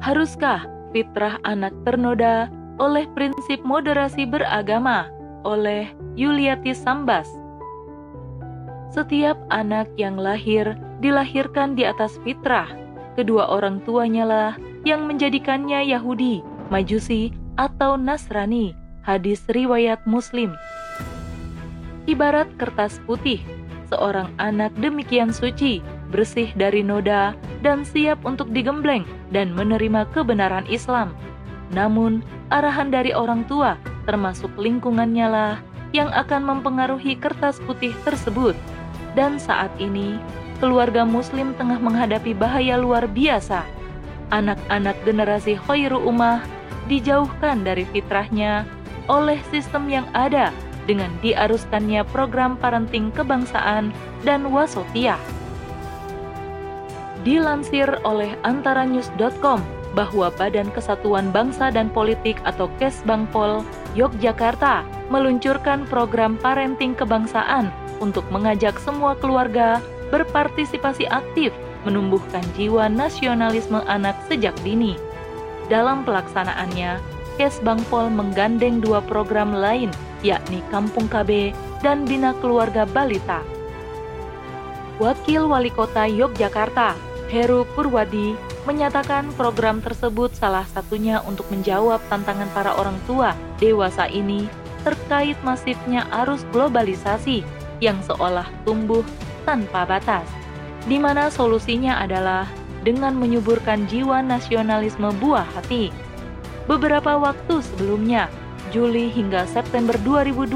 Haruskah fitrah anak ternoda oleh prinsip moderasi beragama oleh Yuliati Sambas? Setiap anak yang lahir dilahirkan di atas fitrah. Kedua orang tuanya lah yang menjadikannya Yahudi, Majusi, atau Nasrani. Hadis riwayat Muslim. Ibarat kertas putih, seorang anak demikian suci, bersih dari noda, dan siap untuk digembleng dan menerima kebenaran Islam. Namun, arahan dari orang tua, termasuk lingkungannya lah, yang akan mempengaruhi kertas putih tersebut dan saat ini keluarga muslim tengah menghadapi bahaya luar biasa. Anak-anak generasi khairu ummah dijauhkan dari fitrahnya oleh sistem yang ada dengan diaruskannya program parenting kebangsaan dan wasotiyah. Dilansir oleh antaranews.com bahwa Badan Kesatuan Bangsa dan Politik atau Kesbangpol Yogyakarta meluncurkan program parenting kebangsaan untuk mengajak semua keluarga berpartisipasi aktif menumbuhkan jiwa nasionalisme anak sejak dini. Dalam pelaksanaannya, Kesbangpol menggandeng dua program lain, yakni Kampung KB dan Bina Keluarga Balita. Wakil Wali Kota Yogyakarta, Heru Purwadi, menyatakan program tersebut salah satunya untuk menjawab tantangan para orang tua dewasa ini terkait masifnya arus globalisasi yang seolah tumbuh tanpa batas, di mana solusinya adalah dengan menyuburkan jiwa nasionalisme buah hati. Beberapa waktu sebelumnya, Juli hingga September 2020,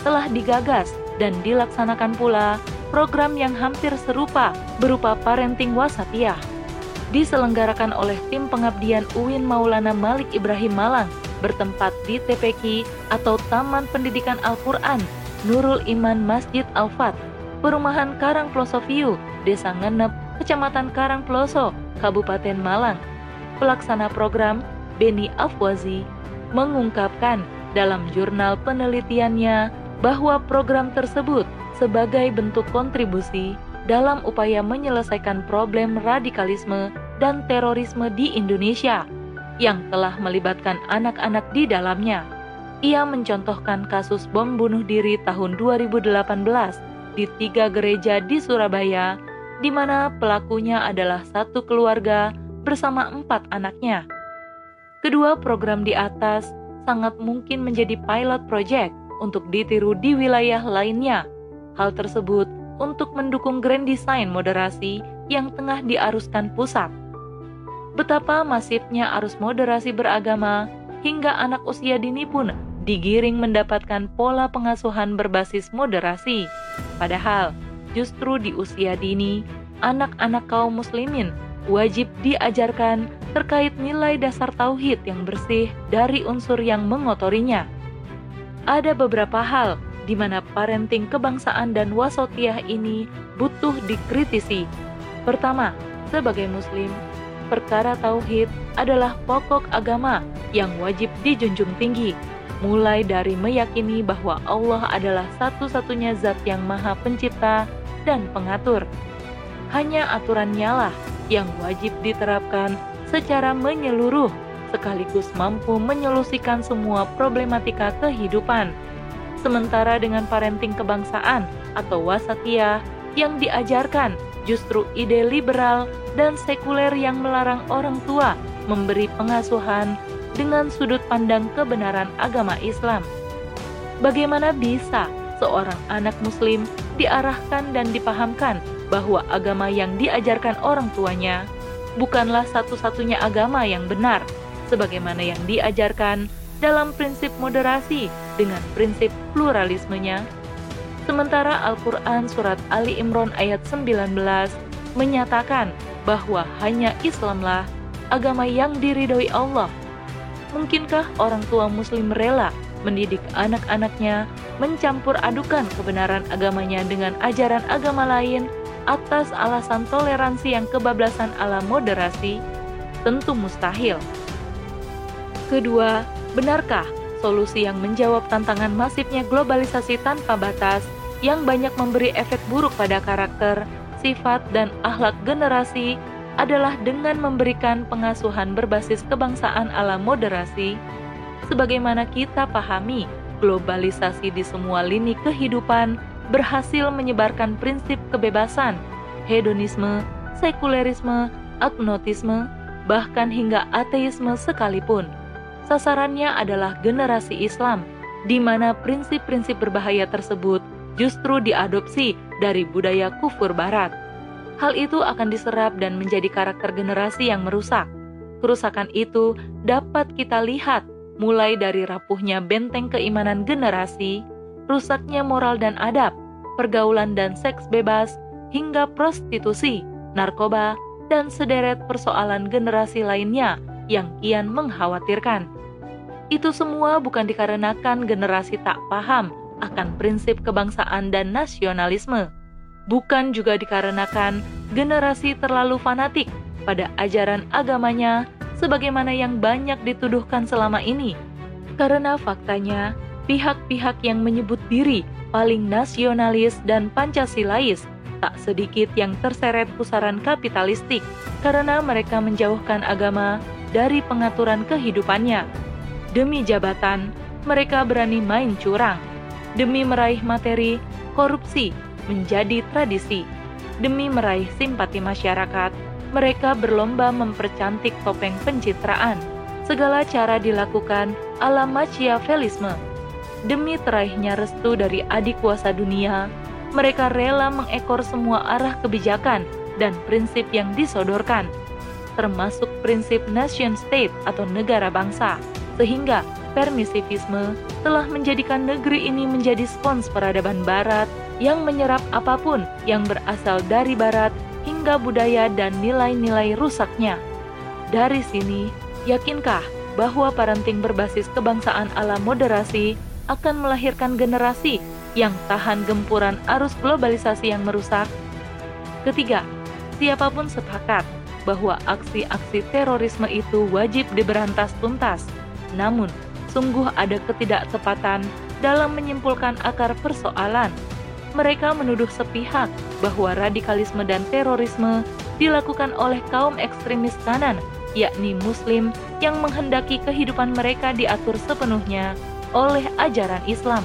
telah digagas dan dilaksanakan pula program yang hampir serupa berupa parenting wasatiyah. Diselenggarakan oleh tim pengabdian UIN Maulana Malik Ibrahim Malang bertempat di TPQ atau Taman Pendidikan Al-Quran Nurul Iman Masjid Al-Fat, Perumahan Karang Desa Ngenep, Kecamatan Karang Ploso, Kabupaten Malang. Pelaksana program, Beni Afwazi, mengungkapkan dalam jurnal penelitiannya bahwa program tersebut sebagai bentuk kontribusi dalam upaya menyelesaikan problem radikalisme dan terorisme di Indonesia yang telah melibatkan anak-anak di dalamnya. Ia mencontohkan kasus bom bunuh diri tahun 2018 di tiga gereja di Surabaya, di mana pelakunya adalah satu keluarga bersama empat anaknya. Kedua program di atas sangat mungkin menjadi pilot project untuk ditiru di wilayah lainnya. Hal tersebut untuk mendukung grand design moderasi yang tengah diaruskan pusat. Betapa masifnya arus moderasi beragama hingga anak usia dini pun digiring mendapatkan pola pengasuhan berbasis moderasi. Padahal, justru di usia dini, anak-anak kaum muslimin wajib diajarkan terkait nilai dasar tauhid yang bersih dari unsur yang mengotorinya. Ada beberapa hal di mana parenting kebangsaan dan wasotiah ini butuh dikritisi. Pertama, sebagai muslim, perkara tauhid adalah pokok agama yang wajib dijunjung tinggi mulai dari meyakini bahwa Allah adalah satu-satunya zat yang maha pencipta dan pengatur. Hanya aturannya lah yang wajib diterapkan secara menyeluruh sekaligus mampu menyolusikan semua problematika kehidupan. Sementara dengan parenting kebangsaan atau wasatiyah yang diajarkan justru ide liberal dan sekuler yang melarang orang tua memberi pengasuhan dengan sudut pandang kebenaran agama Islam. Bagaimana bisa seorang anak Muslim diarahkan dan dipahamkan bahwa agama yang diajarkan orang tuanya bukanlah satu-satunya agama yang benar, sebagaimana yang diajarkan dalam prinsip moderasi dengan prinsip pluralismenya. Sementara Al-Quran Surat Ali Imran ayat 19 menyatakan bahwa hanya Islamlah agama yang diridhoi Allah Mungkinkah orang tua muslim rela mendidik anak-anaknya mencampur adukan kebenaran agamanya dengan ajaran agama lain atas alasan toleransi yang kebablasan ala moderasi? Tentu mustahil. Kedua, benarkah solusi yang menjawab tantangan masifnya globalisasi tanpa batas yang banyak memberi efek buruk pada karakter, sifat, dan akhlak generasi adalah dengan memberikan pengasuhan berbasis kebangsaan ala moderasi, sebagaimana kita pahami, globalisasi di semua lini kehidupan berhasil menyebarkan prinsip kebebasan, hedonisme, sekulerisme, agnotisme, bahkan hingga ateisme sekalipun. Sasarannya adalah generasi Islam, di mana prinsip-prinsip berbahaya tersebut justru diadopsi dari budaya kufur Barat hal itu akan diserap dan menjadi karakter generasi yang merusak. Kerusakan itu dapat kita lihat mulai dari rapuhnya benteng keimanan generasi, rusaknya moral dan adab, pergaulan dan seks bebas, hingga prostitusi, narkoba, dan sederet persoalan generasi lainnya yang kian mengkhawatirkan. Itu semua bukan dikarenakan generasi tak paham akan prinsip kebangsaan dan nasionalisme, bukan juga dikarenakan generasi terlalu fanatik pada ajaran agamanya sebagaimana yang banyak dituduhkan selama ini. Karena faktanya, pihak-pihak yang menyebut diri paling nasionalis dan Pancasilais tak sedikit yang terseret pusaran kapitalistik karena mereka menjauhkan agama dari pengaturan kehidupannya. Demi jabatan, mereka berani main curang. Demi meraih materi, korupsi menjadi tradisi. Demi meraih simpati masyarakat, mereka berlomba mempercantik topeng pencitraan. Segala cara dilakukan ala Machiavellisme. Demi teraihnya restu dari adik kuasa dunia, mereka rela mengekor semua arah kebijakan dan prinsip yang disodorkan, termasuk prinsip nation state atau negara bangsa, sehingga permisivisme telah menjadikan negeri ini menjadi spons peradaban barat yang menyerap apa pun yang berasal dari barat hingga budaya dan nilai-nilai rusaknya. Dari sini, yakinkah bahwa parenting berbasis kebangsaan ala moderasi akan melahirkan generasi yang tahan gempuran arus globalisasi yang merusak? Ketiga, siapa pun sepakat bahwa aksi-aksi terorisme itu wajib diberantas tuntas. Namun, sungguh ada ketidaktepatan dalam menyimpulkan akar persoalan mereka menuduh sepihak bahwa radikalisme dan terorisme dilakukan oleh kaum ekstremis kanan, yakni Muslim yang menghendaki kehidupan mereka diatur sepenuhnya oleh ajaran Islam.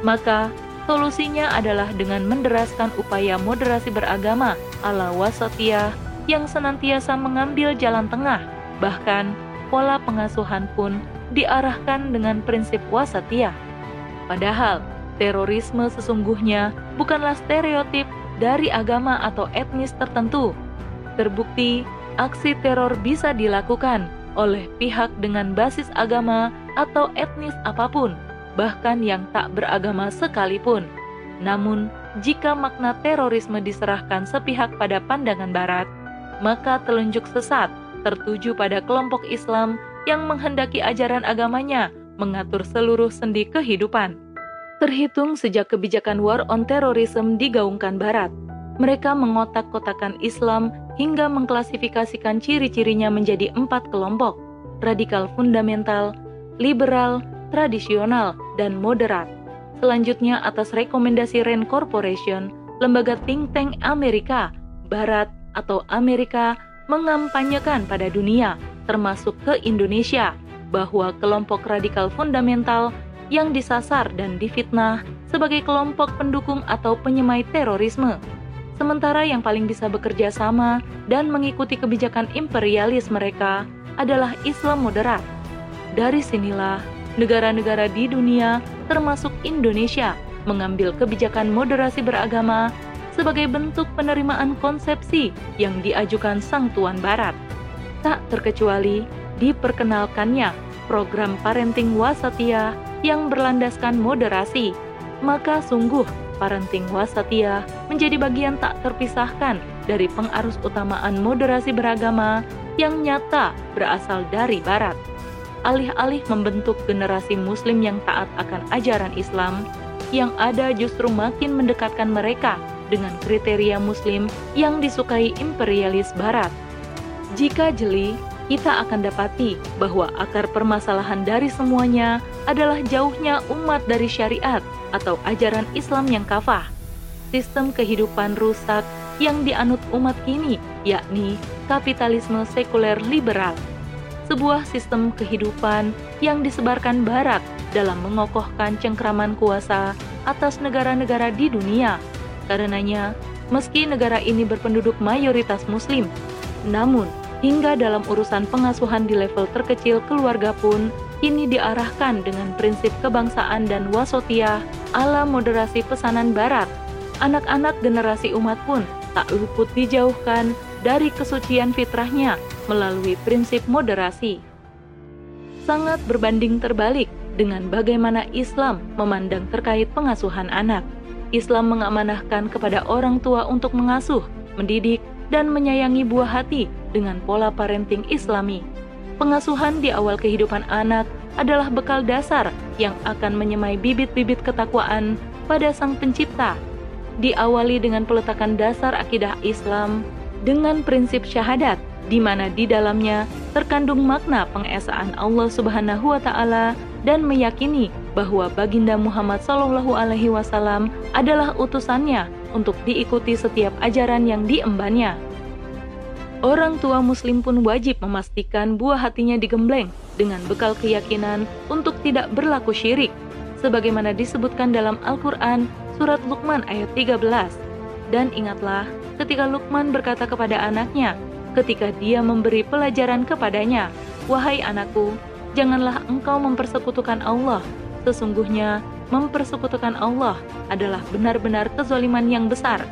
Maka, solusinya adalah dengan menderaskan upaya moderasi beragama ala wasatiyah yang senantiasa mengambil jalan tengah, bahkan pola pengasuhan pun diarahkan dengan prinsip wasatiyah. Padahal, Terorisme sesungguhnya bukanlah stereotip dari agama atau etnis tertentu. Terbukti, aksi teror bisa dilakukan oleh pihak dengan basis agama atau etnis apa pun, bahkan yang tak beragama sekalipun. Namun, jika makna terorisme diserahkan sepihak pada pandangan Barat, maka telunjuk sesat tertuju pada kelompok Islam yang menghendaki ajaran agamanya mengatur seluruh sendi kehidupan terhitung sejak kebijakan war on terrorism digaungkan Barat. Mereka mengotak-kotakan Islam hingga mengklasifikasikan ciri-cirinya menjadi empat kelompok, radikal fundamental, liberal, tradisional, dan moderat. Selanjutnya atas rekomendasi RAND Corporation, lembaga think tank Amerika, Barat atau Amerika mengampanyekan pada dunia, termasuk ke Indonesia, bahwa kelompok radikal fundamental yang disasar dan difitnah sebagai kelompok pendukung atau penyemai terorisme. Sementara yang paling bisa bekerja sama dan mengikuti kebijakan imperialis mereka adalah Islam moderat. Dari sinilah negara-negara di dunia, termasuk Indonesia, mengambil kebijakan moderasi beragama sebagai bentuk penerimaan konsepsi yang diajukan Sang Tuan Barat. Tak terkecuali diperkenalkannya program parenting wasatiyah yang berlandaskan moderasi, maka sungguh parenting wasatia menjadi bagian tak terpisahkan dari pengarus utamaan moderasi beragama yang nyata berasal dari Barat. Alih-alih membentuk generasi Muslim yang taat akan ajaran Islam, yang ada justru makin mendekatkan mereka dengan kriteria Muslim yang disukai imperialis Barat. Jika jeli, kita akan dapati bahwa akar permasalahan dari semuanya adalah jauhnya umat dari syariat atau ajaran Islam yang kafah. Sistem kehidupan rusak yang dianut umat kini yakni kapitalisme sekuler liberal. Sebuah sistem kehidupan yang disebarkan Barat dalam mengokohkan cengkraman kuasa atas negara-negara di dunia. Karenanya, meski negara ini berpenduduk mayoritas Muslim, namun hingga dalam urusan pengasuhan di level terkecil keluarga pun kini diarahkan dengan prinsip kebangsaan dan wasotiah ala moderasi pesanan barat. Anak-anak generasi umat pun tak luput dijauhkan dari kesucian fitrahnya melalui prinsip moderasi. Sangat berbanding terbalik dengan bagaimana Islam memandang terkait pengasuhan anak. Islam mengamanahkan kepada orang tua untuk mengasuh, mendidik, dan menyayangi buah hati dengan pola parenting Islami Pengasuhan di awal kehidupan anak adalah bekal dasar yang akan menyemai bibit-bibit ketakwaan pada Sang Pencipta. Diawali dengan peletakan dasar akidah Islam dengan prinsip syahadat, di mana di dalamnya terkandung makna pengesaan Allah Subhanahu wa Ta'ala dan meyakini bahwa Baginda Muhammad Shallallahu Alaihi Wasallam adalah utusannya untuk diikuti setiap ajaran yang diembannya. Orang tua Muslim pun wajib memastikan buah hatinya digembleng dengan bekal keyakinan untuk tidak berlaku syirik, sebagaimana disebutkan dalam Al-Quran Surat Luqman ayat 13. Dan ingatlah ketika Luqman berkata kepada anaknya, ketika dia memberi pelajaran kepadanya, Wahai anakku, janganlah engkau mempersekutukan Allah. Sesungguhnya mempersekutukan Allah adalah benar-benar kezaliman yang besar.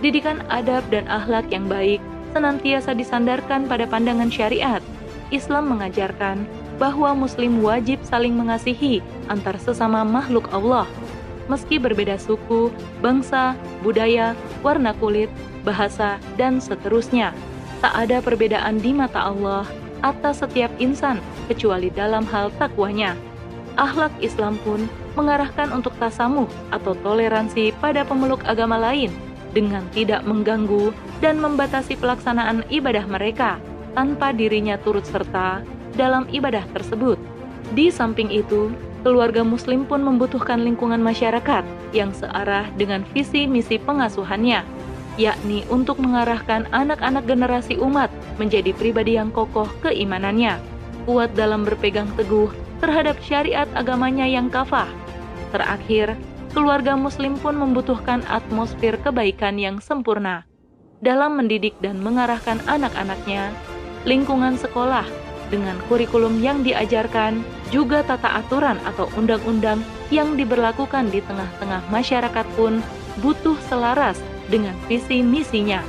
Didikan adab dan akhlak yang baik senantiasa disandarkan pada pandangan syariat. Islam mengajarkan bahwa Muslim wajib saling mengasihi antar sesama makhluk Allah, meski berbeda suku, bangsa, budaya, warna kulit, bahasa, dan seterusnya. Tak ada perbedaan di mata Allah atas setiap insan kecuali dalam hal takwanya. Akhlak Islam pun mengarahkan untuk tasamuh atau toleransi pada pemeluk agama lain dengan tidak mengganggu dan membatasi pelaksanaan ibadah mereka tanpa dirinya turut serta dalam ibadah tersebut. Di samping itu, keluarga Muslim pun membutuhkan lingkungan masyarakat yang searah dengan visi misi pengasuhannya, yakni untuk mengarahkan anak-anak generasi umat menjadi pribadi yang kokoh keimanannya, kuat dalam berpegang teguh terhadap syariat agamanya yang kafah. Terakhir, keluarga Muslim pun membutuhkan atmosfer kebaikan yang sempurna dalam mendidik dan mengarahkan anak-anaknya. Lingkungan sekolah dengan kurikulum yang diajarkan, juga tata aturan atau undang-undang yang diberlakukan di tengah-tengah masyarakat pun butuh selaras dengan visi misinya.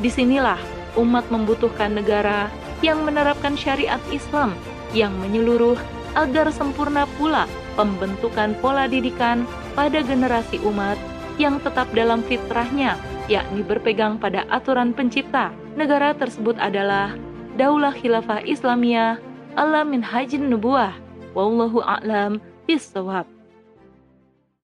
Di sinilah umat membutuhkan negara yang menerapkan syariat Islam yang menyeluruh agar sempurna pula pembentukan pola didikan pada generasi umat yang tetap dalam fitrahnya, yakni berpegang pada aturan pencipta. Negara tersebut adalah Daulah Khilafah Islamiyah ala min hajin nubuah. Wallahu a'lam bisawab.